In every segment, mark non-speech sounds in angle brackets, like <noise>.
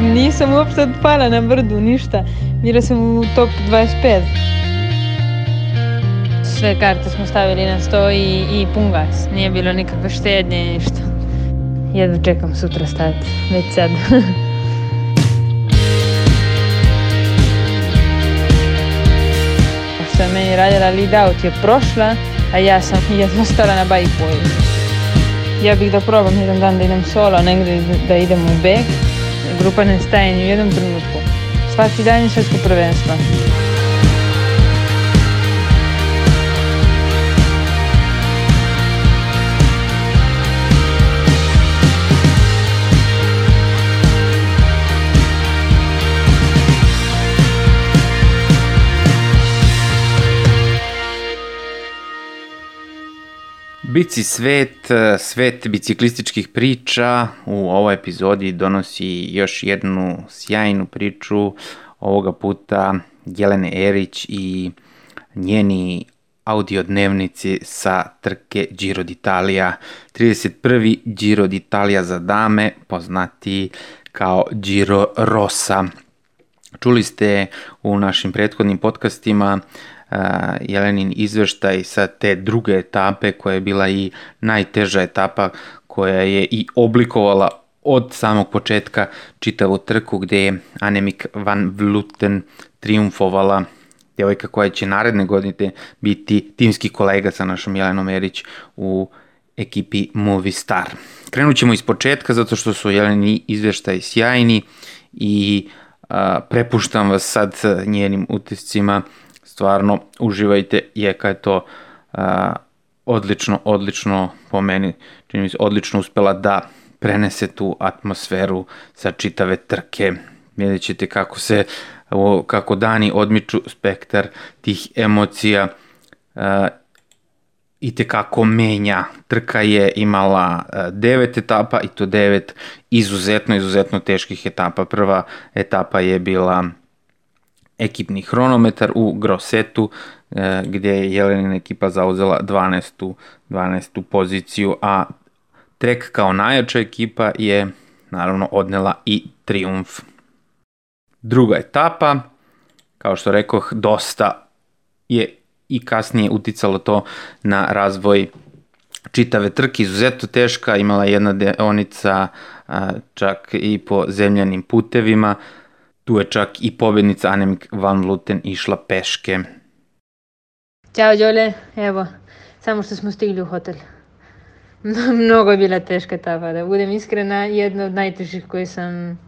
Nisam uopšte pala na brdu, ništa. Mira sam u top 25. Sve karte smo stavili na sto i, i pun gas. Nije bilo nikakve štednje i ništa. Jedva čekam sutra stajati, već sad. <laughs> Što je meni radila lead out je prošla, a ja sam jedno stala na bajku. Ja bih da probam jedan dan da idem solo, negdje da idem u bek. Grupa ne staje ni u jednom trenutku. Svaki dan je svetsko prvenstvo. Bici svet, e, svet biciklističkih priča u ovoj epizodi donosi još jednu sjajnu priču ovoga puta Jelene Erić i njeni audio dnevnici sa trke Giro d'Italia. 31. Giro d'Italia za dame, poznati kao Giro Rosa. Čuli ste u našim prethodnim podcastima uh, Jelenin izveštaj sa te druge etape koja je bila i najteža etapa koja je i oblikovala od samog početka čitavu trku gde je Anemik van Vluten triumfovala devojka koja će naredne godine biti timski kolega sa našom Jelenom Erić u ekipi Movistar. Krenut ćemo iz početka zato što su Jeleni izveštaj sjajni i a, prepuštam vas sad njenim utiscima stvarno uživajte, Jeka je to a, odlično, odlično po meni, čini mi se, odlično uspela da prenese tu atmosferu sa čitave trke. Vidjet ćete kako se, kako dani odmiču spektar tih emocija a, i kako menja. Trka je imala devet etapa i to devet izuzetno, izuzetno teških etapa. Prva etapa je bila ekipni hronometar u Grosetu e, gde je Jelenina ekipa zauzela 12. 12. poziciju, a Trek kao najjača ekipa je naravno odnela i triumf. Druga etapa, kao što rekoh, dosta je i kasnije uticalo to na razvoj čitave trke, izuzetno teška, imala je jedna deonica čak i po zemljanim putevima, Tu je čak i pobednica Anemik Van Luten išla peške. Ćao Đole, evo, samo što smo stigli u hotel. <laughs> Mnogo je bila teška ta da budem iskrena, jedna od najtežih koje sam,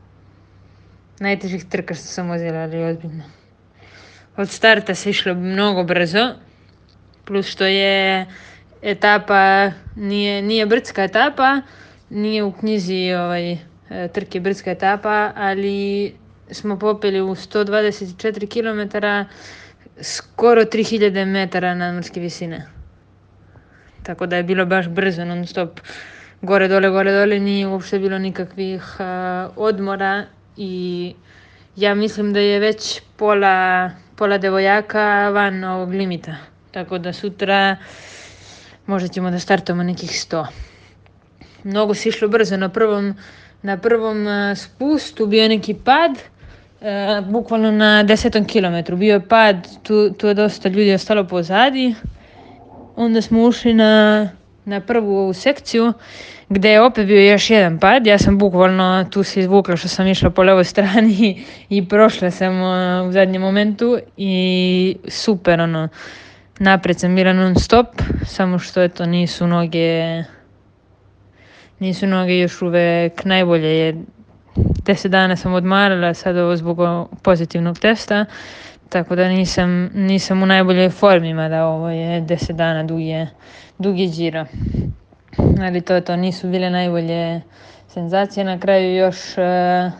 najtežih trka što sam vozila, ali ozbiljno. Od starta se išlo mnogo brzo, plus što je etapa, nije, nije brdska etapa, nije u knjizi ovaj, e, trke brdska etapa, ali smo popeli u 124 km skoro 3000 metara nadmorske visine. Tako da je bilo baš brzo non stop gore dole gore dole nije uopšte bilo nikakvih uh, odmora i ja mislim da je već pola pola devojaka van ovog limita. Tako da sutra možda ćemo da startamo nekih 100. Mnogo se išlo brzo na prvom na prvom spustu bio neki pad e, bukvalno na desetom kilometru. Bio je pad, tu, tu je dosta ljudi ostalo pozadi. Onda smo ušli na, na prvu ovu sekciju gde je opet bio još jedan pad. Ja sam bukvalno tu se izvukla što sam išla po levoj strani <laughs> i prošla sam uh, u zadnjem momentu i super ono napred sam bila non stop, samo što eto nisu noge nisu noge još uvek najbolje je 10 dana sam odmarala sad ovo zbog pozitivnog testa, tako da nisam, nisam u najboljoj formi, mada ovo je 10 dana dugi, dugi džiro. Ali to je to nisu bile najbolje senzacije. Na kraju još e,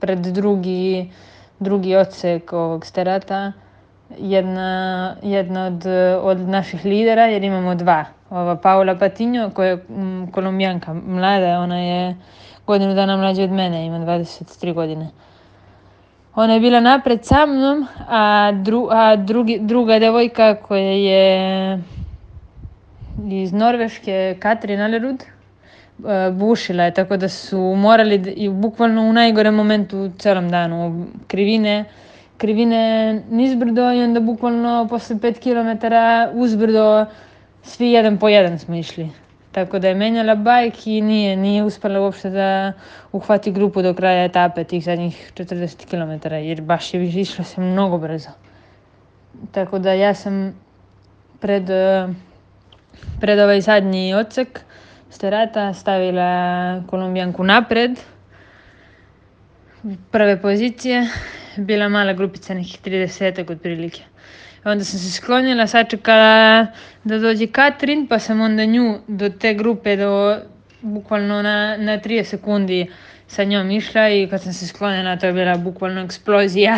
pred drugi, drugi odsek ovog sterata jedna, jedna od, od naših lidera, jer imamo dva. Ova Paula Patinjo koja je kolumbijanka mlada, ona je godinu dana mlađe od mene, ima 23 godine. Ona je bila napred sa mnom, a, dru, a drugi, druga devojka koja je iz Norveške, Katrin Alerud, e, bušila je, tako da su morali i bukvalno u najgorem momentu u celom danu krivine, krivine nizbrdo i onda bukvalno posle 5 km uzbrdo svi jedan po jedan smo išli. Tako da je menjala bajk i nije, nije uspela uopšte da uhvati grupu do kraja etape tih zadnjih 40 km, jer baš je išlo se mnogo brzo. Tako da ja sam pred, eh, pred ovaj zadnji odsek Sterata stavila Kolumbijanku napred, prve pozicije, bila mala grupica nekih 30 otprilike onda sam se sklonila, sačekala da dođe Katrin, pa sam onda nju do te grupe, do bukvalno na, na 30 sekundi sa njom išla i kad sam se sklonila to je bila bukvalno eksplozija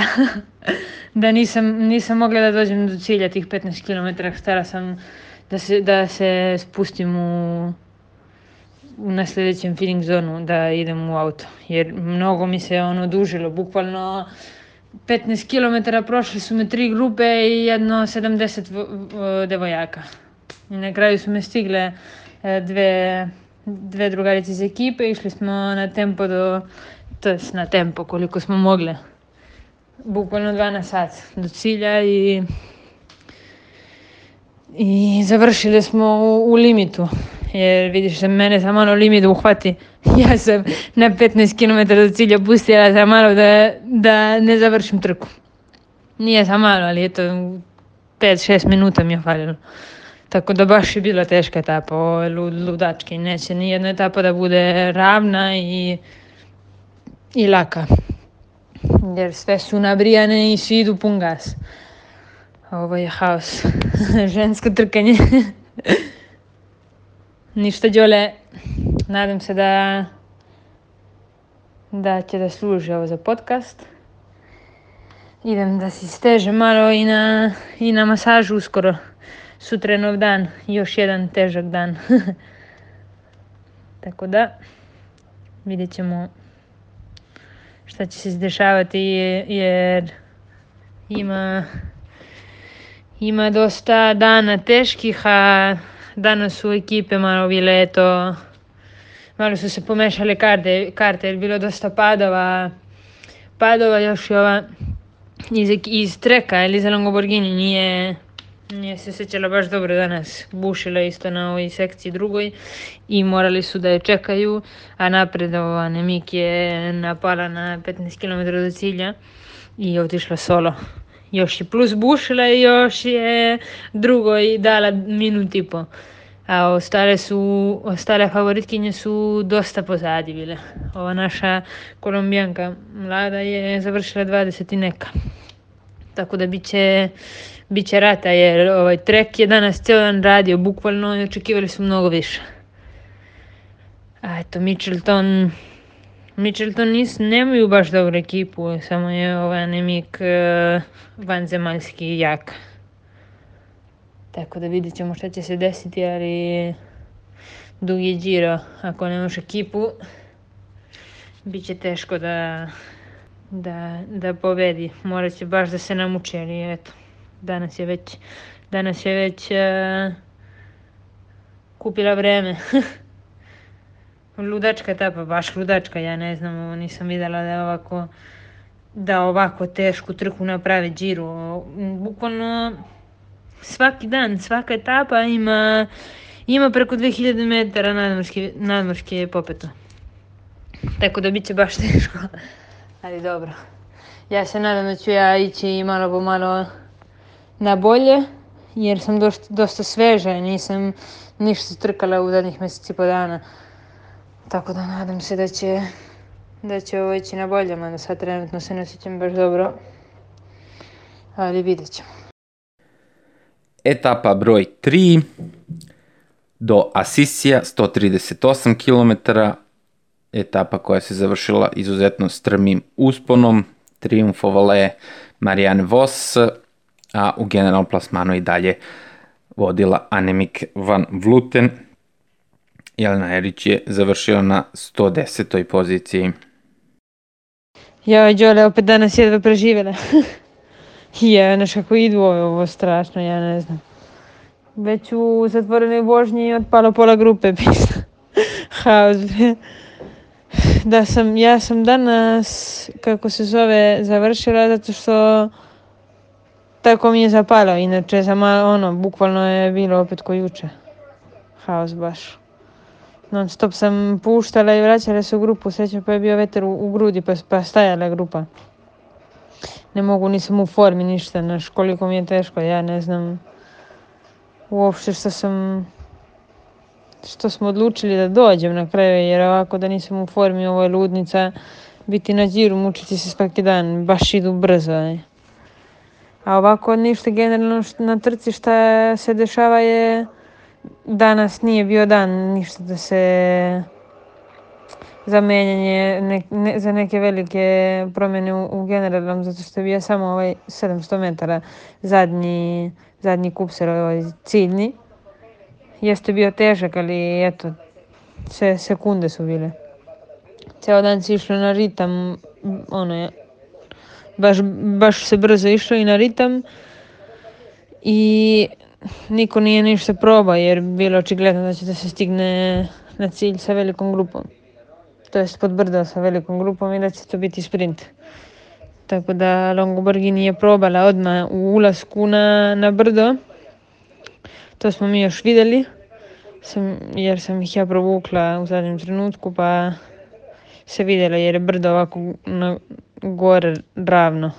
<laughs> da nisam, nisam mogla da dođem do cilja tih 15 km stara sam da se, da se spustim u, u na sljedećem feeling zonu da idem u auto jer mnogo mi se ono dužilo bukvalno 15 km prošle su me tri grupe i jedno 70 devojaka. I na kraju su me stigle e, dve, dve drugarice iz ekipe, išli smo na tempo do, to jest na tempo koliko smo mogle. Bukvalno dva na sat do cilja i, i završili smo u, u limitu jer vidiš se da mene samo malo limit uhvati. <laughs> Ja sam na 15 km do cilja pustila sam malo da, da ne završim trku. Nije sam malo, ali eto, 5-6 minuta mi je falilo. Tako da baš je bila teška etapa, ove ludački, neće ni jedna etapa da bude ravna i, i laka. Jer sve su nabrijane i svi idu pun gas. Ovo je haos. <laughs> Žensko trkanje. <laughs> Ništa, Đole. Nadam se da, da će da služi ovo za podcast. Idem da se steže malo i na, i na masažu uskoro. Sutrenov dan, još jedan težak dan. <laughs> Tako da, vidjet ćemo šta će se dešavati jer ima, ima dosta dana teških, a danas u ekipe malo bile, eto, malo su se pomešale karte, karte jer bilo dosta padova, padova još i ova iz, iz treka, Eliza Longoborgini nije, nije se sećala baš dobro danas, bušila isto na ovoj sekciji drugoj i morali su da je čekaju, a napredovane Miki je napala na 15 km do cilja i otišla solo još je plus bušila i još je drugoj dala minut i po. A ostale, su, ostale favoritkinje su dosta pozadi bile. Ova naša kolombijanka mlada je završila 20 i neka. Tako da biće, biće rata jer ovaj trek je danas cijel dan radio bukvalno i očekivali su mnogo više. A eto, Mitchelton Mitcheltonis nemaju baš dobru ekipu, samo je ovaj Nemik uh, e, vanzemaljski jak. Tako da vidjet ćemo šta će se desiti, ali dug je džiro, ako nemaš ekipu, bit će teško da, da, da pobedi. Morat će baš da se namuči, ali eto, danas je već, danas je već uh, kupila vreme. <laughs> ludačka je ta, pa baš ludačka, ja ne znam, nisam videla da je ovako da ovako tešku trku naprave Giro. Bukvalno svaki dan, svaka etapa ima, ima preko 2000 metara nadmorske, nadmorske popeta. Tako da bit baš <laughs> teško. Ali dobro. Ja se nadam da ću ja ići malo po malo na bolje, jer sam dosta, dosta sveža, nisam ništa trkala u zadnjih meseci po dana. Tako da nadam se da će, da će ovo ići na bolje, mada sad trenutno se ne osjećam baš dobro, ali vidjet ćemo. Etapa broj 3 do Asisija, 138 km, etapa koja se završila izuzetno strmim usponom, triumfovala je Marianne Voss, a u general plasmanu i dalje vodila Anemik van Vluten, Jelena Erić je završila na 110. poziciji. Ja, Đole, opet danas jedva preživjela. <laughs> je, znaš kako idu ovo, ovo strašno, ja ne znam. Već u zatvorenoj vožnji je otpalo pola grupe, pisa. <laughs> Haos, bre. Da sam, ja sam danas, kako se zove, završila zato što tako mi je zapalo, inače malo, ono, bukvalno je bilo opet ko juče. Haos baš non stop sam puštala i vraćala se u grupu, srećno pa je bio veter u, u grudi pa, pa stajala grupa. Ne mogu, nisam u formi ništa, znaš koliko mi je teško, ja ne znam uopšte što sam što smo odlučili da dođem na kraju, jer ovako da nisam u formi, ovo je ludnica, biti na džiru, mučiti se svaki dan, baš idu brzo. Ne? A ovako ništa generalno na trci šta se dešava je danas nije bio dan ništa da se za menjanje ne, ne, za neke velike promene u, u generalnom, zato što je bio samo ovaj 700 metara zadnji, zadnji kupser, ovaj ciljni. Jeste bio težak, ali eto, sve sekunde su bile. Ceo dan se išlo na ritam, ono je, baš, baš se brzo išlo i na ritam. I niko nije ništa proba jer bilo očigledno da će da se stigne na cilj sa velikom grupom. To jest pod brdo sa velikom grupom i da će to biti sprint. Tako da Longoborgini nije probala odmah u ulasku na, na brdo. To smo mi još videli sam, jer sam ih ja provukla u zadnjem trenutku pa se videlo jer je brdo ovako na gore ravno.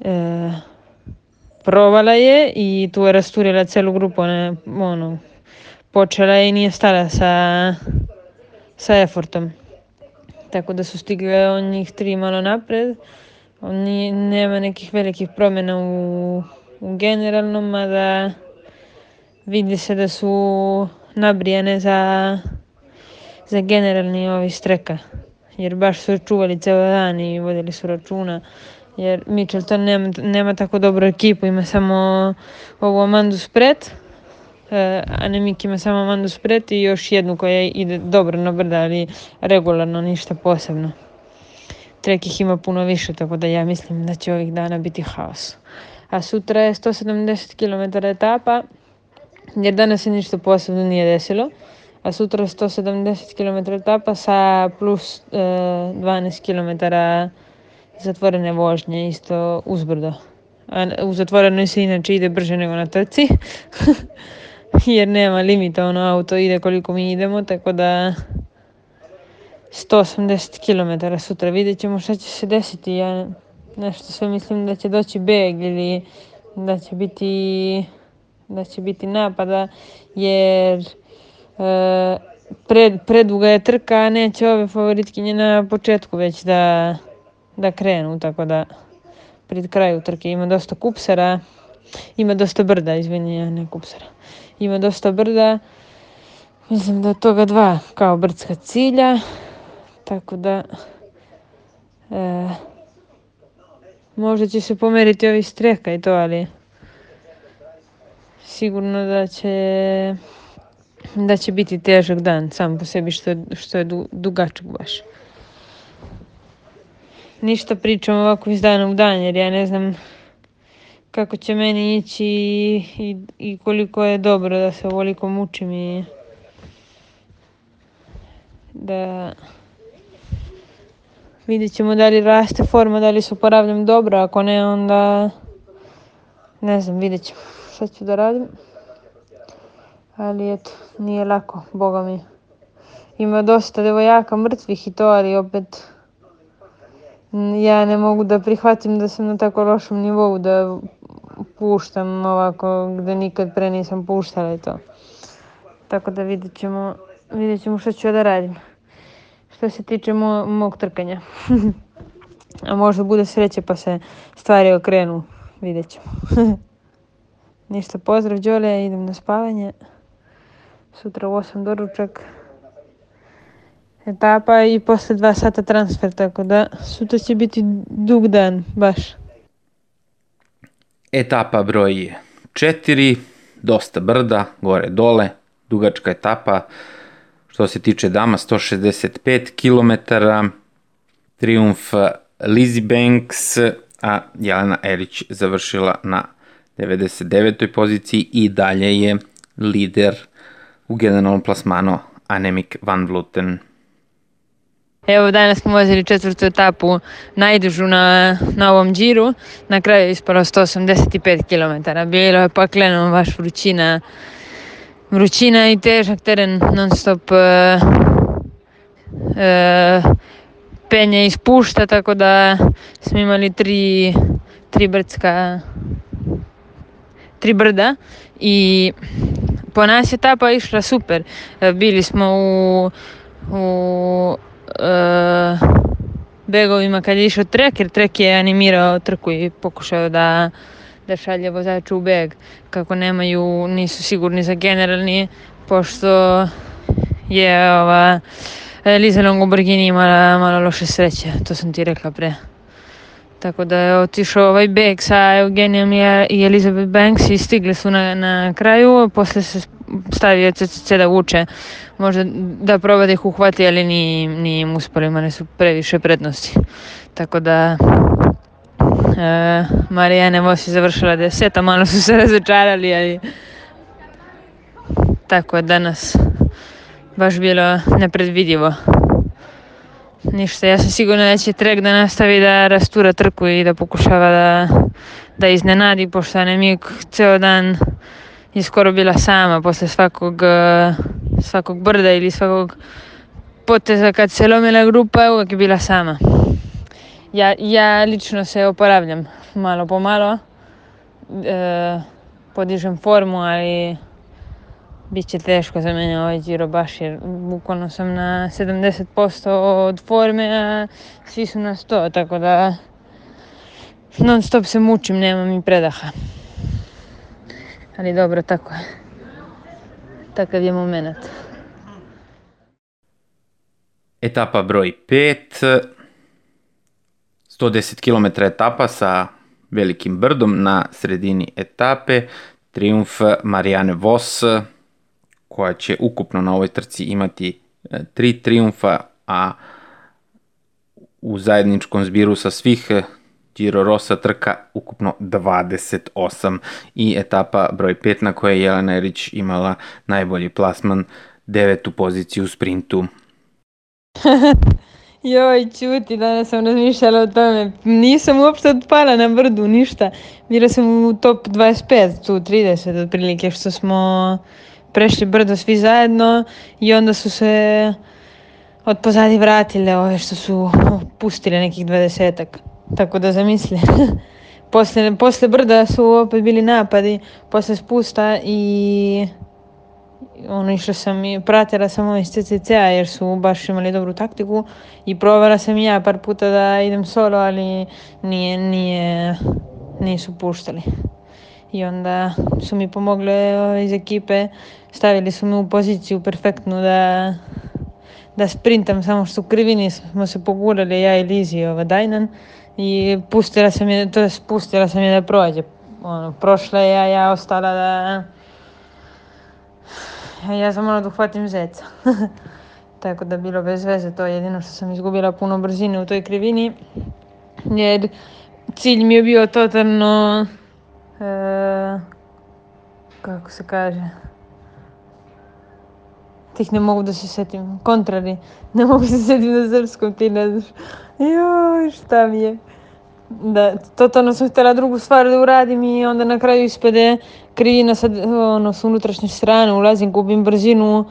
E, provala je i tu rasturila celu grupu. Ne, ono, počela je i nije stala sa, sa efortom. Tako da su stigle on njih tri malo napred. On nije, nema nekih velikih promjena u, u generalnom, mada vidi se da su nabrijane za, za generalni ovi streka. Jer baš su čuvali ceo dan i vodili su računa jer Mitchelton nema, nema tako dobru ekipu, ima samo ovu Amandu Spret, e, a Nemik ima samo Amandu Spret i još jednu koja ide dobro na brda, ali regularno ništa posebno. Trek ih ima puno više, tako da ja mislim da će ovih dana biti haos. A sutra je 170 km etapa, jer danas se ništa posebno nije desilo a sutra 170 km etapa sa plus e, 12 km zatvorene vožnje isto uzbrdo. A u zatvorenoj se inače ide brže nego na trci, <laughs> jer nema limita, ono auto ide koliko mi idemo, tako da 180 km sutra vidjet ćemo šta će se desiti. Ja nešto sve mislim da će doći beg ili da će biti da će biti napada jer e, pred, preduga je trka, neće ove favoritkinje na početku već da da krenu, tako da pred kraju trke ima dosta kupsera, ima dosta brda, izvini, ne kupsera, ima dosta brda, mislim da je toga dva kao brdska cilja, tako da e, možda će se pomeriti ovi streka i to, ali sigurno da će da će biti težak dan sam po sebi što što je dugačak baš ništa pričam ovako iz dana u dan, jer ja ne znam kako će meni ići i, i, koliko je dobro da se ovoliko mučim i da vidjet ćemo da li raste forma, da li se oporavljam dobro, ako ne onda ne znam, vidjet ćemo šta ću da radim. Ali eto, nije lako, boga mi. Ima dosta devojaka mrtvih i to, ali opet ja ne mogu da prihvatim da sam na tako lošem nivou da puštam ovako gde nikad pre nisam puštala i to. Tako da vidjet ćemo, vidjet ćemo što ću da radim. Što se tiče mo mog trkanja. A možda bude sreće pa se stvari okrenu. Vidjet ćemo. Ništa, pozdrav Đole, idem na spavanje. Sutra u 8 doručak etapa i posle dva sata transfer, tako da sutra će biti dug dan, baš. Etapa broj 4, dosta brda, gore dole, dugačka etapa, što se tiče dama 165 km, triumf Lizzie Banks, a Jelena Erić završila na 99. poziciji i dalje je lider u generalnom plasmanu Anemic Van Vluten. Evo danas smo vozili četvrtu etapu najdužu na, na ovom džiru, na kraju je ispalo 185 km. Bilo je pakleno baš vrućina, vrućina i težak teren non stop e, e, penje i pušta, tako da smo imali tri, tri brdska tri brda i po nas etapa išla super. E, bili smo u, u uh, begovima kad je išao trek, jer trek je animirao trku i pokušao da da šalje vozače u beg, kako nemaju, nisu sigurni za generalni, pošto je ova e, Liza Longoborghini imala malo loše sreće, to sam ti rekla pre. Tako da je otišao ovaj beg sa Eugenijom i Elizabeth Banks i stigli su na, na kraju, posle se starije da CCC da vuče, možda da proba da ih uhvati, ali ni, ni im uspali, imali su previše prednosti. Tako da e, Marijane Vos je završila deseta, malo su se razočarali, ali tako je danas baš bilo nepredvidivo. Ništa, ja sam sigurna da će Trek da nastavi da rastura trku i da pokušava da, da iznenadi, pošto je Nemik ceo dan uh, i skoro bila sama posle svakog, eh, svakog brda ili svakog poteza kad se lomila grupa, uvek je bila sama. Ja, ja lično se oporavljam malo po malo, e, podižem formu, ali biće teško za mene ovaj Giro baš jer bukvalno sam na 70% od forme, a svi su na 100, tako da non stop se mučim, nemam i predaha ali dobro, tako je. Takav je moment. Etapa broj 5, 110 km etapa sa velikim brdom na sredini etape, triumf Marianne Vos, koja će ukupno na ovoj trci imati e, tri triumfa, a u zajedničkom zbiru sa svih Giro Rosa trka ukupno 28 i etapa broj 5 na kojoj je Jelena Erić imala najbolji plasman, devetu poziciju u sprintu. <laughs> Joj, čuti, danas sam razmišljala o tome. Nisam uopšte odpala na brdu, ništa. Bila sam u top 25, tu 30 otprilike, što smo prešli brdo svi zajedno i onda su se od pozadi vratile ove što su pustile nekih 20 -ak. Tako da zamisli. <laughs> posle, posle brda su opet bili napadi, posle spusta i ono išla sam i pratila sam ove iz CCC-a jer su baš imali dobru taktiku i probala sam i ja par puta da idem solo, ali nije, nije, nisu puštali. I onda su mi pomogle iz ekipe, stavili su me u poziciju perfektnu da, da sprintam, samo što u krivini smo se pogurali ja i Lizi ova Dajnan i pustila sam je, to je pustila sam je da prođe. Ono, prošla je, a ja ostala da... Ja sam morala da uhvatim zeca. <laughs> Tako da bilo bez veze, to je jedino što sam izgubila puno brzine u toj krivini. Jer cilj mi je bio totalno... E, kako se kaže? Tih ne mogu da se setim. Kontrari. Ne mogu se setim na srpskom, ti ne znaš. Joj, šta mi je. Da, to, totalno sam htjela drugu stvar da uradim i onda na kraju ispade krivina sa, ono, s unutrašnje strane, ulazim, gubim brzinu,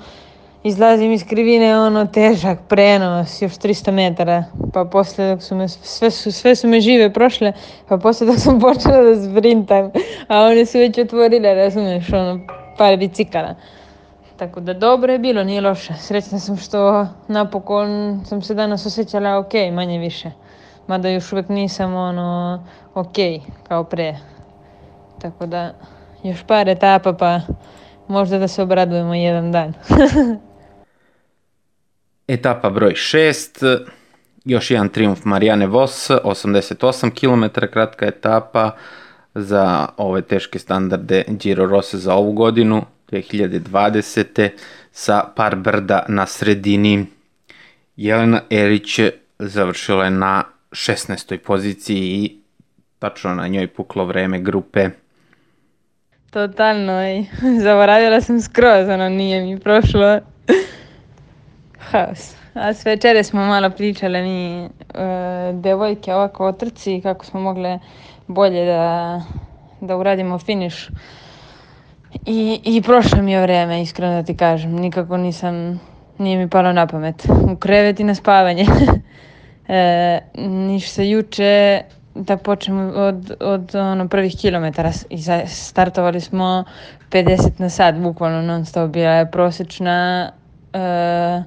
izlazim iz krivine, ono, težak prenos, još 300 metara, pa posle dok su me, sve su, sve su me žive prošle, pa posle dok sam počela da sprintam, a one su već otvorile, razumeš, ono, par bicikala. Tako da dobro je bilo, nije loše. Srećna sam što napokon sam se danas osjećala ok, manje više. Mada još uvek nisam ono ok kao pre. Tako da još par etapa pa možda da se obradujemo jedan dan. <laughs> Etapa broj 6, još jedan triumf Marijane Vos, 88 km kratka etapa za ove teške standarde Giro Rose za ovu godinu. 2020. sa par brda na sredini. Jelena Erić završila je na 16. poziciji i tačno na njoj puklo vreme grupe. Totalno, ej. <laughs> zaboravila sam skroz, ono nije mi prošlo. <laughs> Haos. A sve večere smo malo pričale mi e, devojke ovako trci kako smo mogle bolje da, da uradimo finiš. I, I prošlo mi je vreme, iskreno da ti kažem. Nikako nisam, nije mi palo na pamet. U krevet i na spavanje. <laughs> e, se juče, da počnemo od, od ono, prvih kilometara. I startovali smo 50 na sat, bukvalno non stop. Bila je prosječna e,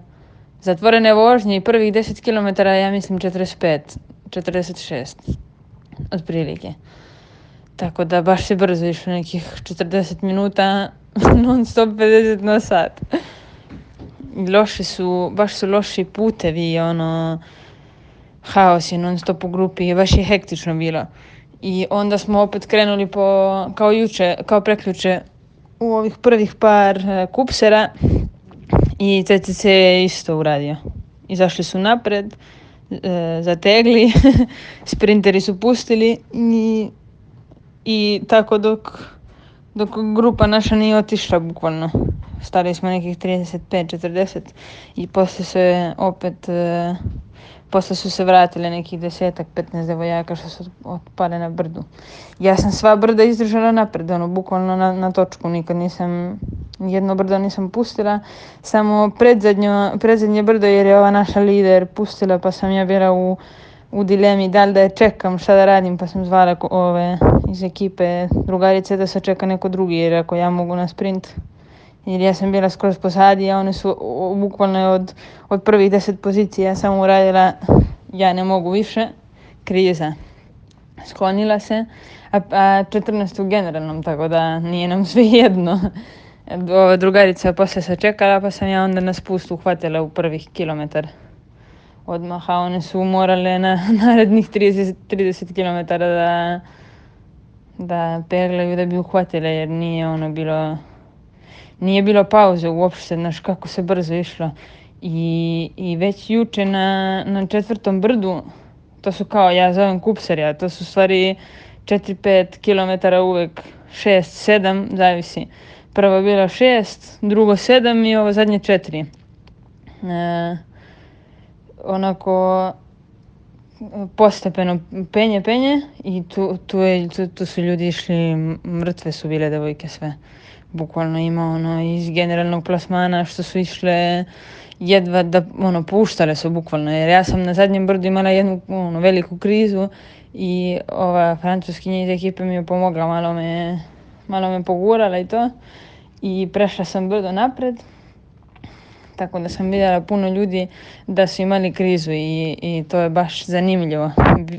zatvorene vožnje i prvih 10 km, ja mislim 45, 46 otprilike. Tako da baš je brzo išlo nekih 40 minuta non stop 50 na sat. Loši su, baš su loši putevi, ono, haos je non stop u grupi, baš je hektično bilo. I onda smo opet krenuli po, kao juče, kao preključe, u ovih prvih par e, kupsera i TTC je isto uradio. Izašli su napred, e, zategli, <laughs> sprinteri su pustili i i tako dok, dok grupa naša nije otišla bukvalno. Stali smo nekih 35-40 i posle se opet, e, posle su se vratile nekih desetak, 15 devojaka što su otpale na brdu. Ja sam sva brda izdržala napred, ono, bukvalno na, na točku, nikad nisam jedno brdo nisam pustila, samo predzadnje brdo jer je ova naša lider pustila pa sam ja bila u u dilemi da li da je čekam šta da radim, pa sam zvala ove iz ekipe drugarice da se čeka neko drugi jer ako ja mogu na sprint. Jer ja sam bila skroz posadi, a one su o, bukvalno od, od prvih deset pozicija ja sam uradila ja ne mogu više, kriza. Sklonila se, a, a 14 u generalnom, tako da nije nam <laughs> sve jedno. Ova drugarica posle se čekala, pa sam ja onda na spustu uhvatila u prvih kilometara odmah, a one su morale na <laughs> narednih 30, 30 km da, da peglaju da bi uhvatile jer nije ono bilo nije bilo pauze uopšte, znaš kako se brzo išlo. I, i već juče na, na četvrtom brdu, to su kao, ja zovem kupserja, to su stvari 4-5 km uvek, 6-7, zavisi. Prvo bilo 6, drugo 7 i ovo zadnje 4. E, onako postepeno penje, penje i tu, tu, je, tu, tu su ljudi išli, mrtve su bile devojke sve. Bukvalno ima ono iz generalnog plasmana što su išle jedva da ono puštale su bukvalno jer ja sam na zadnjem brdu imala jednu ono, veliku krizu i ova francuskinja iz ekipe mi je pomogla, malo me, malo me pogurala i to i prešla sam brdo napred tako da sam vidjela puno ljudi da su imali krizu i, i to je baš zanimljivo.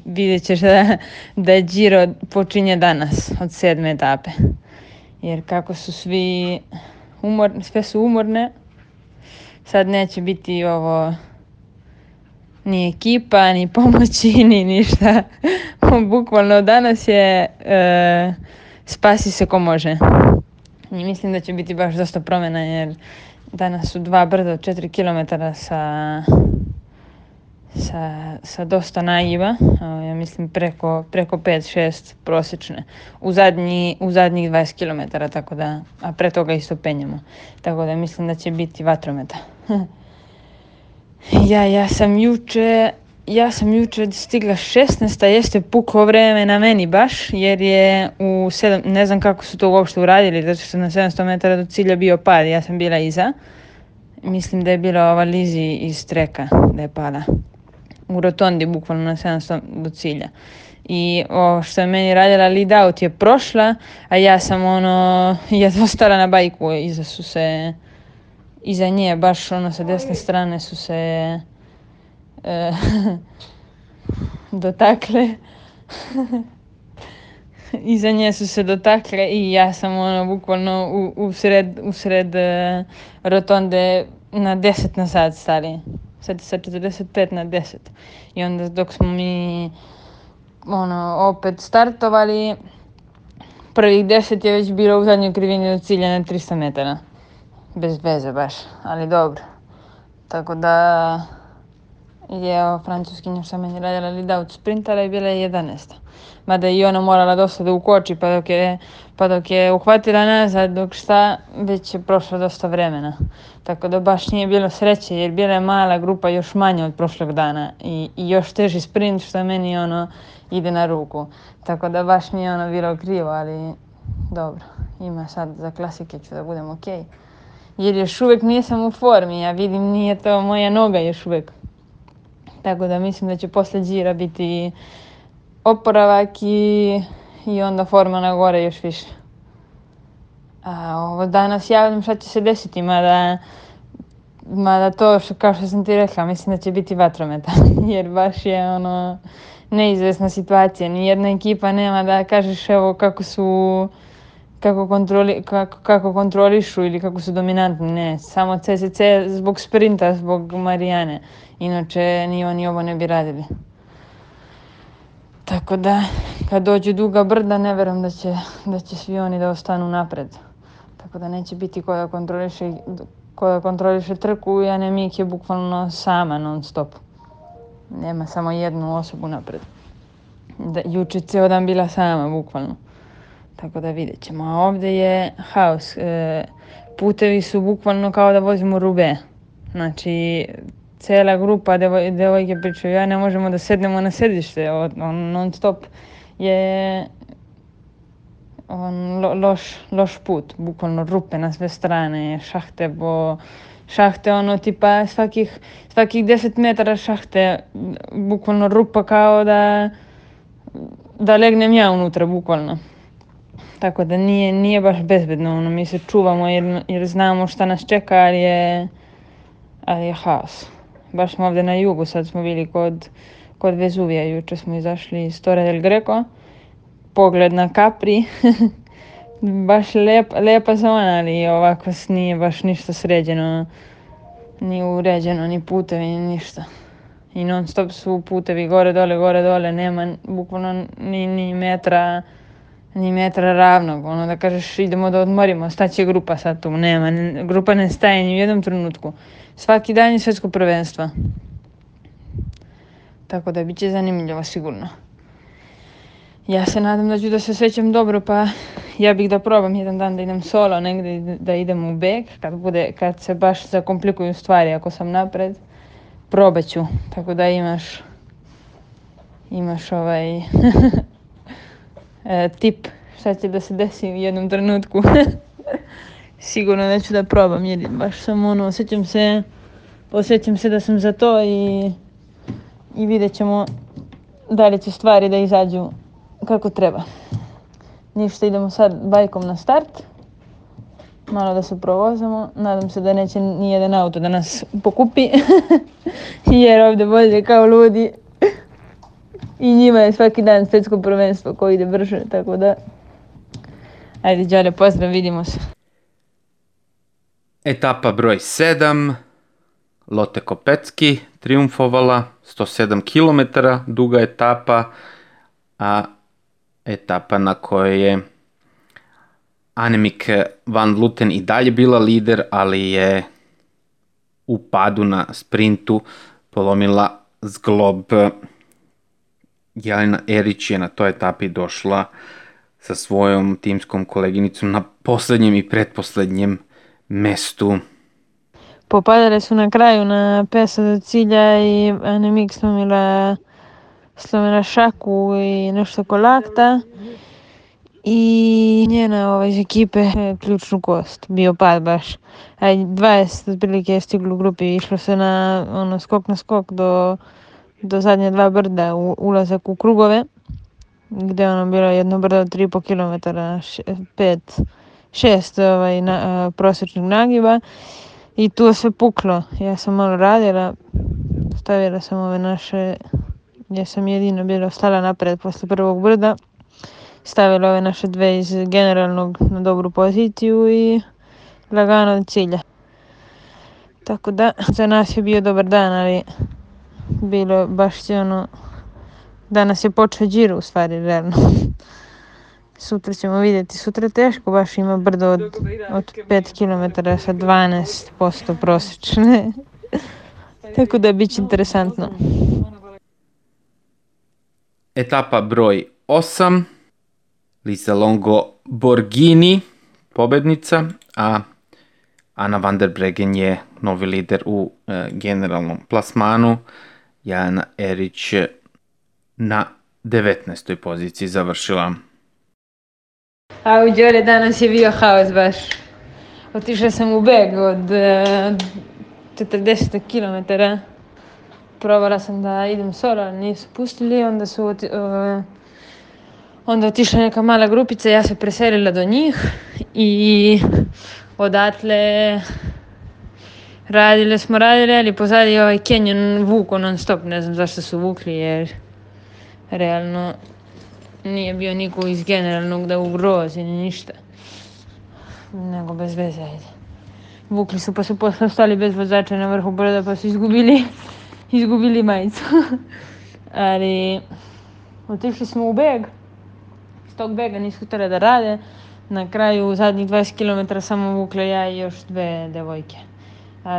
Vidjet ćeš da, da Giro počinje danas od sedme etape. Jer kako su svi umorni, sve su umorne, sad neće biti ovo ni ekipa, ni pomoći, <laughs> ni ništa. <laughs> Bukvalno danas je e, spasi se ko može. I mislim da će biti baš dosta promjena jer Danas su dva brda od 4 km sa, sa, sa dosta naiva, ja mislim preko, preko 5-6 prosječne, u, zadnji, u zadnjih 20 km, tako da, a pre toga isto penjamo. Tako da mislim da će biti vatrometa. <laughs> ja, ja sam juče ja sam juče stigla 16, jeste puko vreme na meni baš, jer je u 7, ne znam kako su to uopšte uradili, zato što na 700 metara do cilja bio pad, ja sam bila iza. Mislim da je bila ova Lizi iz treka da je pala. U rotondi, bukvalno na 700 do cilja. I ovo što je meni radila lead out je prošla, a ja sam ono, <laughs> jedva stala na bajku, iza su se, iza nje, baš ono sa desne strane su se E, <laughs> dotakle. <laughs> Iza nje su se dotakle i ja sam ono bukvalno u, u sred, u sred uh, rotonde na 10 na sat stali. Sad sa 45 na 10. I onda dok smo mi ono, opet startovali, prvih 10 je već bilo u zadnjoj krivini do cilja na 300 metara. Bez veze baš, ali dobro. Tako da je francuskinja što meni radila lead da, out sprintala i bila je 11. Mada i ona morala dosta da ukoči pa dok je, pa dok je uhvatila nazad dok šta već je prošlo dosta vremena. Tako da baš nije bilo sreće jer bila je mala grupa još manja od prošlog dana i, i još teži sprint što meni ono ide na ruku. Tako da baš mi je ono bilo krivo, ali dobro, ima sad za klasike ću da budem okej. Okay. Jer još uvek nisam u formi, ja vidim nije to moja noga još uvek Tako da mislim da će posle Đira biti oporavak i, i onda forma na gore još više. A ovo danas javljam šta će se desiti, mada, mada to što, kao što sam ti rekla, mislim da će biti vatrometa, <laughs> jer baš je ono neizvesna situacija. Nijedna ekipa nema da kažeš evo kako su kako, kontroli, kako, kako kontrolišu ili kako su dominantni, ne, samo CCC zbog sprinta, zbog Marijane, inače ni oni ovo ne bi radili. Tako da, kad dođe duga brda, ne verujem da će, da će svi oni da ostanu napred. Tako da neće biti ko da kontroliše, ko da kontroliše trku, ja ne Mik je bukvalno sama non stop. Nema samo jednu osobu napred. Da, juče ceo dan bila sama, bukvalno. Tako da vidjet ćemo. A ovde je haos. E, putevi su bukvalno kao da vozimo rube. Znači, cela grupa devoj, devojke pričaju, ja ne možemo da sednemo na sedište. On non stop je on lo, loš, loš put. Bukvalno rupe na sve strane, šahte po šahte, ono tipa svakih, svakih 10 metara šahte, bukvalno rupa kao da, da legnem ja unutra, bukvalno. Tako da nije, nije baš bezbedno, ono, mi se čuvamo jer, jer znamo šta nas čeka, ali je, ali je haos. Baš smo ovde na jugu, sad smo bili kod, kod Vezuvija, juče smo izašli iz Torre del Greco, pogled na Capri, <laughs> baš lep, lepa zona, ali ovako nije baš ništa sređeno, ni uređeno, ni putevi, ni ništa. I non stop su putevi gore, dole, gore, dole, nema bukvalno ni, ni metra, ni metra ravnog, ono da kažeš idemo da odmorimo, šta će grupa sad tu, nema, grupa ne staje ni u jednom trenutku. Svaki dan je svetsko prvenstvo. Tako da bit će zanimljivo sigurno. Ja se nadam da ću da se osjećam dobro, pa ja bih da probam jedan dan da idem solo, negde da idem u beg, kad, bude, kad se baš zakomplikuju stvari, ako sam napred, probat ću. Tako da imaš, imaš ovaj <laughs> e, tip šta će da se desi u jednom trenutku. <laughs> Sigurno neću da probam jer baš sam ono, osjećam se, osjećam se da sam za to i, i vidjet ćemo da li će stvari da izađu kako treba. Ništa, idemo sad bajkom na start. Malo da se provozamo. Nadam se da neće ni jedan auto da nas pokupi. <laughs> jer ovde voze kao ludi i njima je svaki dan svetsko prvenstvo koji ide brže, tako da... Ajde, Đare, pozdrav, vidimo se. Etapa broj 7, Lote Kopecki triumfovala, 107 km duga etapa, a etapa na kojoj je Anemik Van Luten i dalje bila lider, ali je u padu na sprintu polomila zglob Jelena Erić je na toj etapi došla sa svojom timskom koleginicom na poslednjem i pretposlednjem mestu. Popadale su na kraju na 500 do cilja i Anemik slomila, slomila šaku i nešto kolakta i njena ova, iz ekipe ključnu kost, bio pad baš. Aj, 20 otprilike je stiglo u grupi, išlo se na ono, skok na skok do do zadnje dva brda u ulazak u krugove, gde je ono bilo jedno brdo 3,5 km, 5, 6 ovaj, na, prosječnog nagiba i tu je sve puklo. Ja sam malo radila, stavila sam ove naše, ja sam jedino bila ostala napred posle prvog brda, stavila ove naše dve iz generalnog na dobru poziciju i lagano cilja. Tako da, za nas je bio dobar dan, ali bilo je baš ono, danas je počeo điro u stvari, realno. <laughs> Sutra ćemo vidjeti, sutra teško, baš ima brdo od, od 5 km sa 12% prosječne. <laughs> Tako da bit će interesantno. Etapa broj 8, Lisa Longo Borghini, pobednica, a Ana van der Bregen je novi lider u e, generalnom plasmanu. Jana Erić na 19. poziciji završila. A u Đore danas je bio haos baš. Otišla sam u beg od uh, 40 km. Probala sam da idem sola, nisu pustili, onda su oti, uh, onda otišla neka mala grupica, ja se preselila do njih i odatle Radili smo, radili, ali pozadi ovaj Kenyon vuko non stop, ne znam zašto su vukli, jer realno nije bio niko iz generalnog da ugrozi ni ništa. Nego bez veze, ajde. Vukli su pa su posle ostali bez vozača na vrhu brda pa su izgubili, <laughs> izgubili majicu. <laughs> ali otišli smo u beg. Iz tog bega nisu htjeli da rade. Na kraju u zadnjih 20 km samo vukle ja i još dve devojke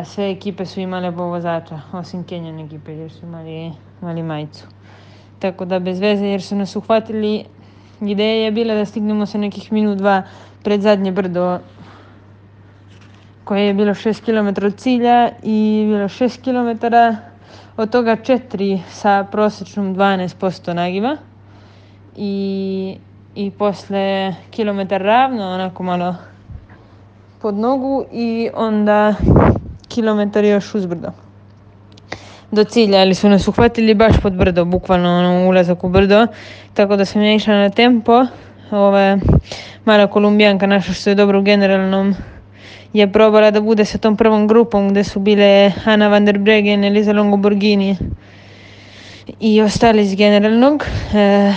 sve ekipe su imale po vozača, osim Kenjan ekipe jer su imali, imali majicu. Tako da bez veze jer su nas uhvatili, ideja je bila da stignemo sa nekih minut dva pred zadnje brdo koje je bilo 6 km od cilja i bilo 6 km od toga 4 sa prosečnom 12% nagiva i, i posle kilometar ravno onako malo pod nogu i onda km još uzbrdo. Do cilja, ali su nas uhvatili baš pod brdo, bukvalno ono, ulazak u brdo, tako da sam ja išla na tempo. Ove, mala kolumbijanka naša što je dobro u generalnom je probala da bude sa tom prvom grupom gde su bile Ana van der Bregen, Eliza Longo Borghini i ostali iz generalnog. E,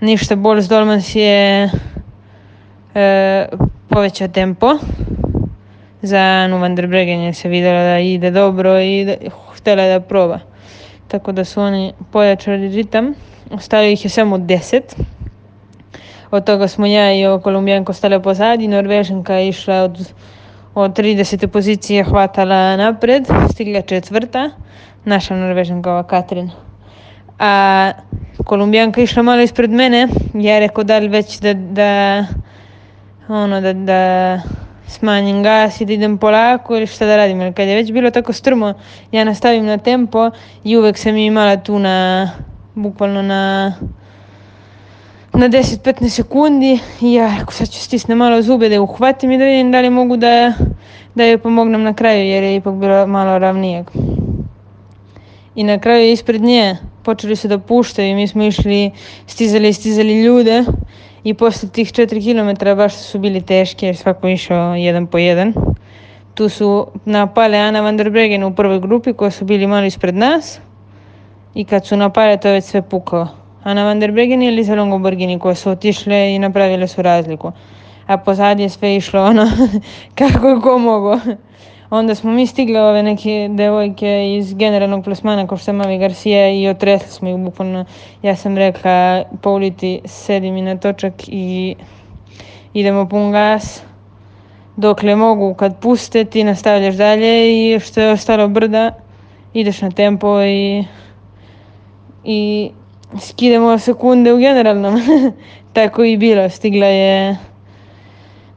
ništa, Boris Dolman je e, povećao tempo za van Novandar Bregenje se videla da ide dobro i da, htela je da proba. Tako da su oni pojačali ritam. Ostalo ih je samo 10. Od toga smo ja i ovo Kolumbijanko stale pozadi. Norvežanka je išla od, od 30. pozicije hvatala napred. Stigla četvrta. Naša Norvežanka, ova Katrin. A Kolumbijanka išla malo ispred mene. Ja je rekao da li već da, da ono da, da smanjim gas i da idem polako ili šta da radim, ali kad je već bilo tako strmo, ja nastavim na tempo i uvek sam imala tu na, bukvalno na na 10-15 sekundi i ja ako sad ću stisne malo zube da je uhvatim i da vidim da li mogu da, da joj pomognem na kraju jer je ipak bilo malo ravnijeg. I na kraju ispred nje počeli su da puštaju i mi smo išli, stizali i stizali ljude i posle tih 4 km baš su bili teški jer svako išao jedan po jedan. Tu su napale Ana van der Bregen u prvoj grupi koja su bili malo ispred nas i kad su napale to je već sve pukalo. Ana van der Bregen i Elisa Longoborgini koje su otišle i napravile su razliku. A pozad sve išlo ono <laughs> kako je ko mogao onda smo mi stigle ove neke devojke iz generalnog plasmana kao što je Mavi Garcia i otresli smo ih bukvalno. Ja sam rekla Pauliti sedi mi na točak i idemo pun gas dokle mogu kad puste ti nastavljaš dalje i što je ostalo brda ideš na tempo i i skidemo sekunde u generalnom <laughs> tako i bilo stigla je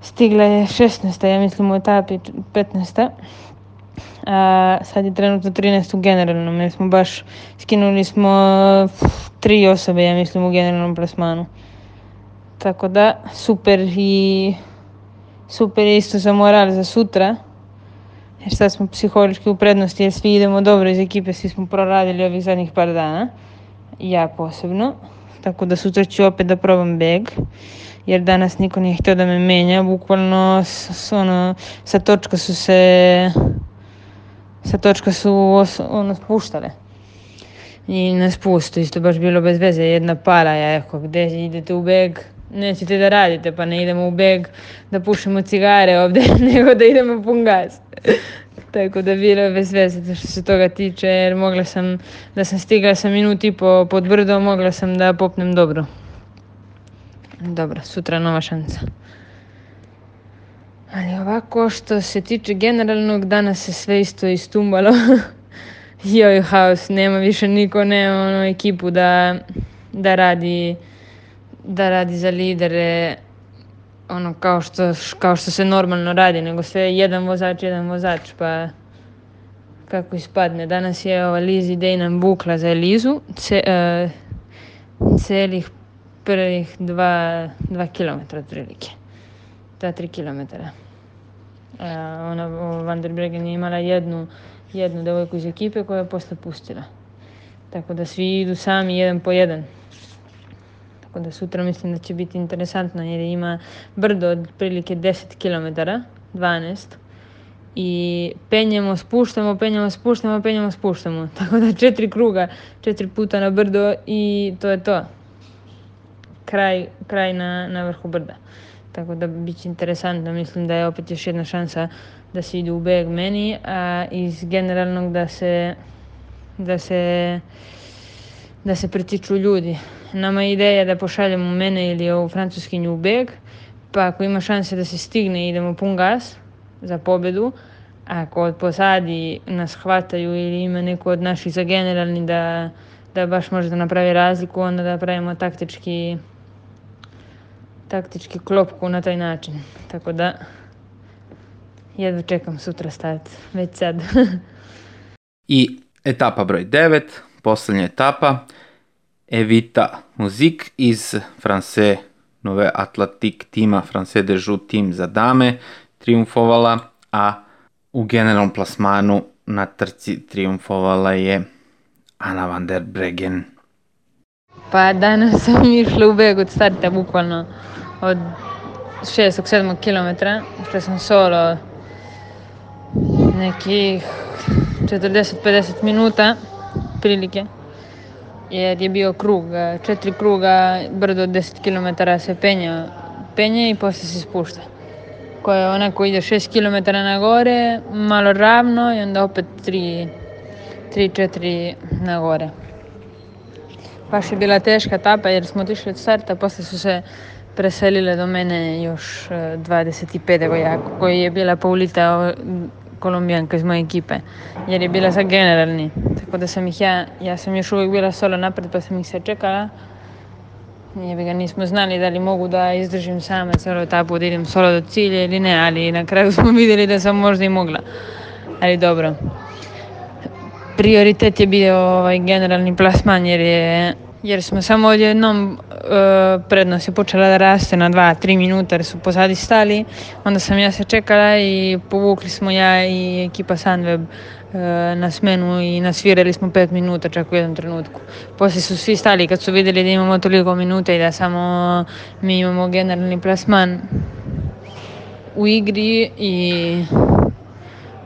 Stigla je 16. ja mislim u etapi 15. A, sad je trenutno 13. generalno. Mi smo baš skinuli smo tri osobe, ja mislim, u generalnom plasmanu. Tako da, super i super isto za moral za sutra. Jer sad smo psihološki u prednosti jer svi idemo dobro iz ekipe, svi smo proradili ovih zadnjih par dana. Ja posebno. Tako da sutra ću opet da probam beg. jer danas niko nije htio da me menja, bukvalno s, ono, sa točka su se sa točka su os, ono, spuštale. I na spustu, isto baš bilo bez veze, jedna para, ja rekao, gde idete u beg, nećete da radite, pa ne idemo u beg da pušimo cigare ovde, <laughs> nego da idemo pun gaz. <laughs> Tako da bilo bez veze što se toga tiče, jer mogla sam, da sam stigla sa minut i po pod brdo, mogla sam da popnem dobro. Dobro, sutra nova šansa. Ali ovako, što se tiče generalnog, danas se sve isto istumbalo. <laughs> Joj, haos, nema više niko, nema ono ekipu da, da radi da radi za lidere ono kao što, kao što se normalno radi, nego sve jedan vozač, jedan vozač, pa kako ispadne. Danas je ova Lizi Dejnan bukla za Elizu, ce, uh, celih prvih dva, dva kilometra otprilike. Da, tri kilometara. E, ona Van der Bregen je imala jednu, jednu devojku iz ekipe koja je posle pustila. Tako da svi idu sami jedan po jedan. Tako da sutra mislim da će biti interesantno jer ima brdo od prilike 10 km, 12 i penjemo, spuštamo, penjemo, spuštamo, penjemo, spuštamo. Tako da četiri kruga, četiri puta na brdo i to je to kraj, kraj na, na vrhu brda. Tako da biće interesantno, mislim da je opet još jedna šansa da se ide u beg meni, a iz generalnog da se, da se, da se pritiču ljudi. Nama je ideja da pošaljemo mene ili ovu francuskinju u beg, pa ako ima šanse da se stigne idemo pun gas za pobedu, ako od posadi nas hvataju ili ima neko od naših za generalni da, da baš može da napravi razliku, onda da pravimo taktički taktički klopku na taj način. Tako da jedva čekam sutra start, već sad. <laughs> I etapa broj 9, poslednja etapa, Evita Muzik iz France Nove Atlantik tima France Dežu tim za dame triumfovala, a u generalnom plasmanu na trci triumfovala je Ana van der Bregen. Pa danas sam išla u beg od starta, bukvalno od 6. 7. km, što sam solo nekih 40-50 minuta prilike, jer je bio krug, e, četiri kruga, brdo 10 km se penja, penje i posle se spušta. Koje onako ide 6 km na gore, malo ravno i onda opet 3-4 na gore. Baš je bila teška etapa jer smo otišli od starta, posle su se preselile do mene još 25 e, devojaka koji je bila Paulita kolombijanka iz moje ekipe jer je bila za generalni tako da sam ih ja, ja sam još uvijek bila solo napred pa sam ih se čekala i ga nismo znali da li mogu da izdržim sama celo etapu da idem solo do cilja ili ne ali na kraju <laughs> smo videli da sam možda i mogla ali dobro prioritet je bio ovaj generalni plasman jer je jer smo samo odjednom e, prednost je počela da raste na 2-3 minuta jer su pozadi stali, onda sam ja se čekala i povukli smo ja i ekipa Sunweb e, na smenu i nasvirali smo 5 minuta čak u jednom trenutku. Posle su svi stali kad su videli da imamo toliko minuta i da samo mi imamo generalni plasman u igri i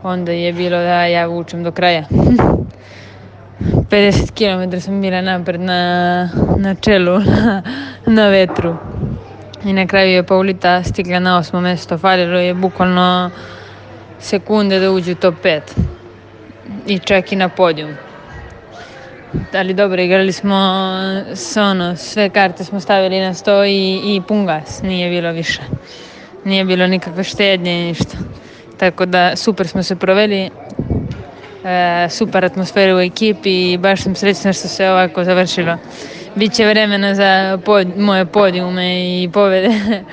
onda je bilo da ja vučem do kraja. <laughs> 50 km sam bila napred na, na čelu, <laughs> na, na vetru. I na kraju je Paulita stigla na osmo mesto. Falilo je bukvalno sekunde da uđe u top 5. I čak i na podijum. Ali dobro, igrali smo s ono, sve karte smo stavili na sto i, i pun gas. Nije bilo više. Nije bilo nikakve štednje i ništa. Tako da super smo se proveli, E, super atmosferu u ekipi i baš sam srećna što se ovako završilo. Biće vremena za pod, moje podijume i povede. <laughs>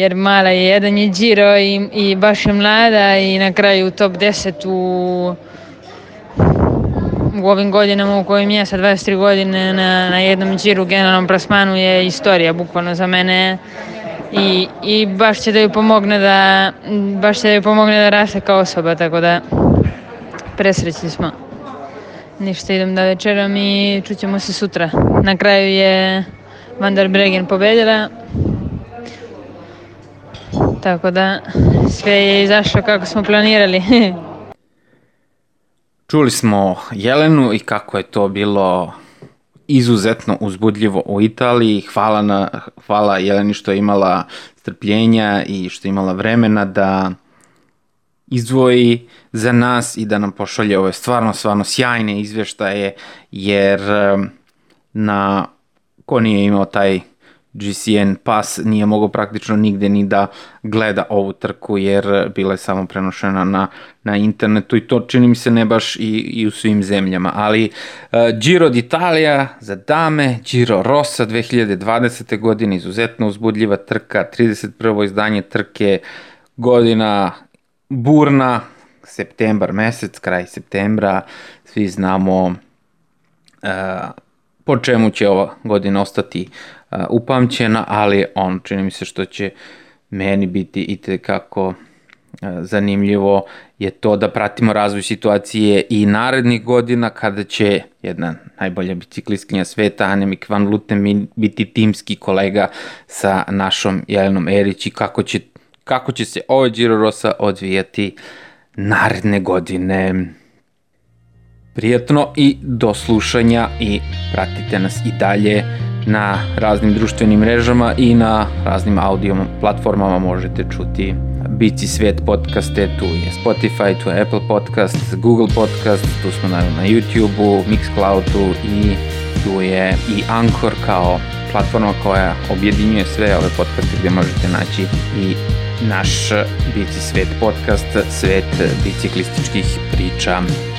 jer mala je jedan je Giro i, i baš je mlada i na kraju top 10 u, u ovim godinama u kojim je sa 23 godine na, na jednom Giru generalnom plasmanu je istorija bukvalno za mene i, i baš će da joj pomogne da baš će da joj pomogne da raste kao osoba tako da presrećni smo. Ništa, idem da večeram i čućemo se sutra. Na kraju je Van der Bregen pobedila. Tako da sve je izašlo kako smo planirali. <laughs> Čuli smo Jelenu i kako je to bilo izuzetno uzbudljivo u Italiji. Hvala, na, hvala Jeleni što je imala strpljenja i što je imala vremena da izdvoji za nas i da nam pošalje ove stvarno, stvarno sjajne izveštaje, jer na ko nije imao taj GCN pas nije mogao praktično nigde ni da gleda ovu trku jer bila je samo prenošena na, na internetu i to čini mi se ne baš i, i u svim zemljama, ali uh, Giro d'Italia za dame, Giro Rosa 2020. godine, izuzetno uzbudljiva trka, 31. izdanje trke, godina burna, septembar mesec, kraj septembra, svi znamo e, po čemu će ova godina ostati e, upamćena, ali on čini mi se što će meni biti i tekako e, zanimljivo je to da pratimo razvoj situacije i narednih godina kada će jedna najbolja biciklistkinja sveta Anemik van Lutem biti timski kolega sa našom Jelenom Erić i kako će kako će se ovaj Giro Rosa odvijati naredne godine. Prijetno i do slušanja i pratite nas i dalje na raznim društvenim mrežama i na raznim audio platformama možete čuti Bici svet podcaste, tu je Spotify, tu je Apple Podcast, Google Podcast, tu smo naravno na YouTube-u, Mixcloud-u i tu je i Anchor kao platforma koja objedinjuje sve ove podcaste gdje možete naći i naš Bici svet podcast, svet biciklističkih priča.